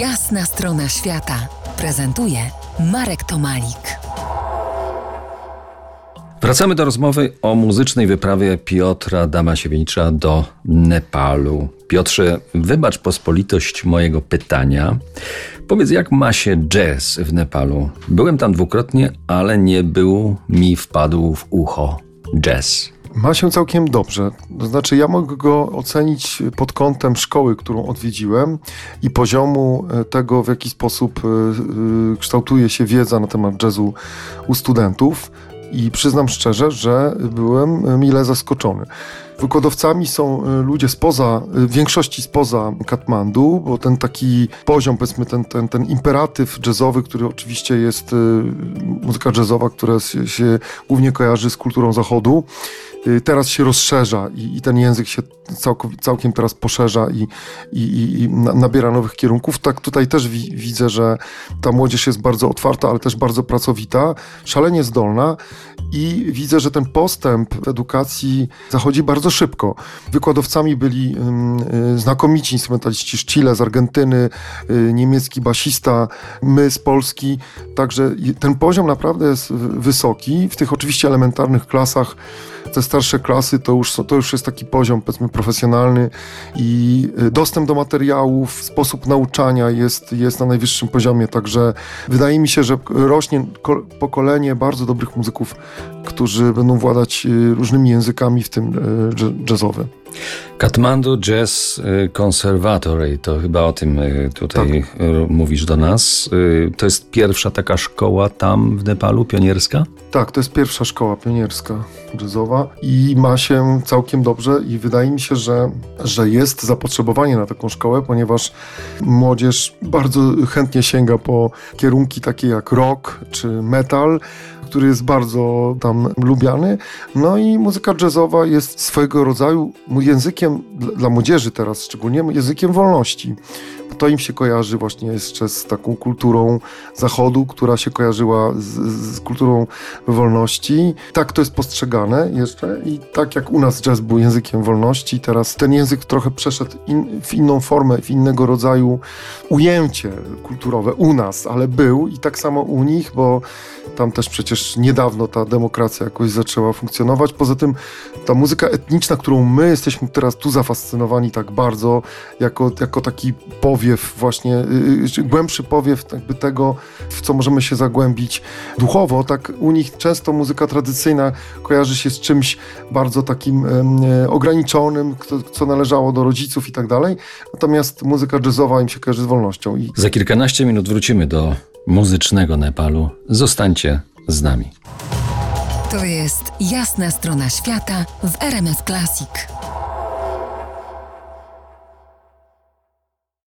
Jasna strona świata prezentuje Marek Tomalik. Wracamy do rozmowy o muzycznej wyprawie Piotra Damasiewicza do Nepalu. Piotrze, wybacz pospolitość mojego pytania. Powiedz, jak ma się jazz w Nepalu? Byłem tam dwukrotnie, ale nie był mi wpadł w ucho jazz. Ma się całkiem dobrze. To znaczy, ja mogę go ocenić pod kątem szkoły, którą odwiedziłem i poziomu e, tego, w jaki sposób e, e, kształtuje się wiedza na temat jazzu u studentów. I przyznam szczerze, że byłem mile zaskoczony. Wykładowcami są ludzie spoza, w większości spoza Katmandu, bo ten taki poziom, powiedzmy, ten, ten, ten imperatyw jazzowy, który oczywiście jest muzyka jazzowa, która się, się głównie kojarzy z kulturą zachodu, teraz się rozszerza i, i ten język się całkiem teraz poszerza i, i, i, nabiera nowych kierunków. Tak tutaj też wi widzę, że ta młodzież jest bardzo otwarta, ale też bardzo pracowita, szalenie zdolna i widzę, że ten postęp w edukacji zachodzi bardzo szybko. Wykładowcami byli y, znakomici instrumentaliści z Chile, z Argentyny, y, niemiecki basista, my z Polski. Także ten poziom naprawdę jest wysoki. W tych oczywiście elementarnych klasach te starsze klasy to już, to już jest taki poziom, powiedzmy, profesjonalny i y, dostęp do materiałów, sposób nauczania jest, jest na najwyższym poziomie, także wydaje mi się, że rośnie pokolenie bardzo dobrych muzyków, którzy będą władać różnymi językami, w tym y, jazzowym. Kathmandu Jazz Conservatory, to chyba o tym tutaj tak. mówisz do nas. To jest pierwsza taka szkoła tam w Nepalu, pionierska? Tak, to jest pierwsza szkoła pionierska jazzowa i ma się całkiem dobrze i wydaje mi się, że, że jest zapotrzebowanie na taką szkołę, ponieważ młodzież bardzo chętnie sięga po kierunki takie jak rock czy metal, który jest bardzo tam lubiany. No i muzyka jazzowa jest swojego rodzaju językiem dla młodzieży teraz, szczególnie językiem wolności to im się kojarzy właśnie jeszcze z taką kulturą zachodu, która się kojarzyła z, z kulturą wolności. Tak to jest postrzegane jeszcze i tak jak u nas jazz był językiem wolności, teraz ten język trochę przeszedł in, w inną formę, w innego rodzaju ujęcie kulturowe u nas, ale był i tak samo u nich, bo tam też przecież niedawno ta demokracja jakoś zaczęła funkcjonować. Poza tym ta muzyka etniczna, którą my jesteśmy teraz tu zafascynowani tak bardzo, jako, jako taki powiew właśnie, yy, głębszy powiew jakby tego, w co możemy się zagłębić duchowo, tak u nich często muzyka tradycyjna kojarzy się z czymś bardzo takim yy, ograniczonym, co, co należało do rodziców i tak dalej. Natomiast muzyka jazzowa im się kojarzy z wolnością. I... Za kilkanaście minut wrócimy do muzycznego Nepalu. Zostańcie z nami. To jest jasna strona świata w RMS Classic.